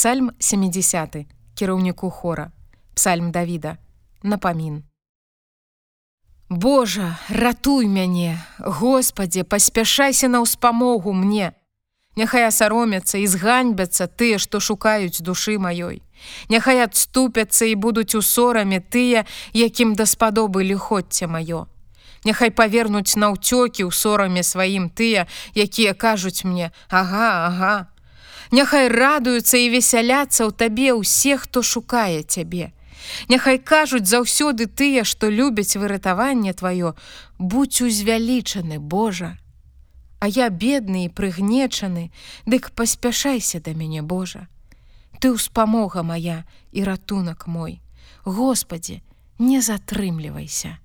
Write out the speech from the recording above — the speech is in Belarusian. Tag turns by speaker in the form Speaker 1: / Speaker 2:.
Speaker 1: Псальм 70 кіраўніку хора. Псальм Давіда напамін Божа ратуй мяне! Господе паспяшайся на ўспамогу мне! Няхай асаромяцца і зганьбяцца тыя што шукаюць душы маёй Няхай адступяцца і будуць у сораме тыя якім даспадобы ліходця маё Няхай павернуць на ўцёкі ў сораме сваім тыя якія кажуць мне ага ага Няхай радуюцца і весяляцца ў табе ўсе, хто шукае цябе. Няхай кажуць заўсёды тыя, што любяць выратаванне тваё, будь узвялічаны, Божа. А я бедны і прыгнечаны, дык паспяшайся да мяне, Божа. Ты ўспамога моя і ратунак мой. Господі, не затрымлівайся.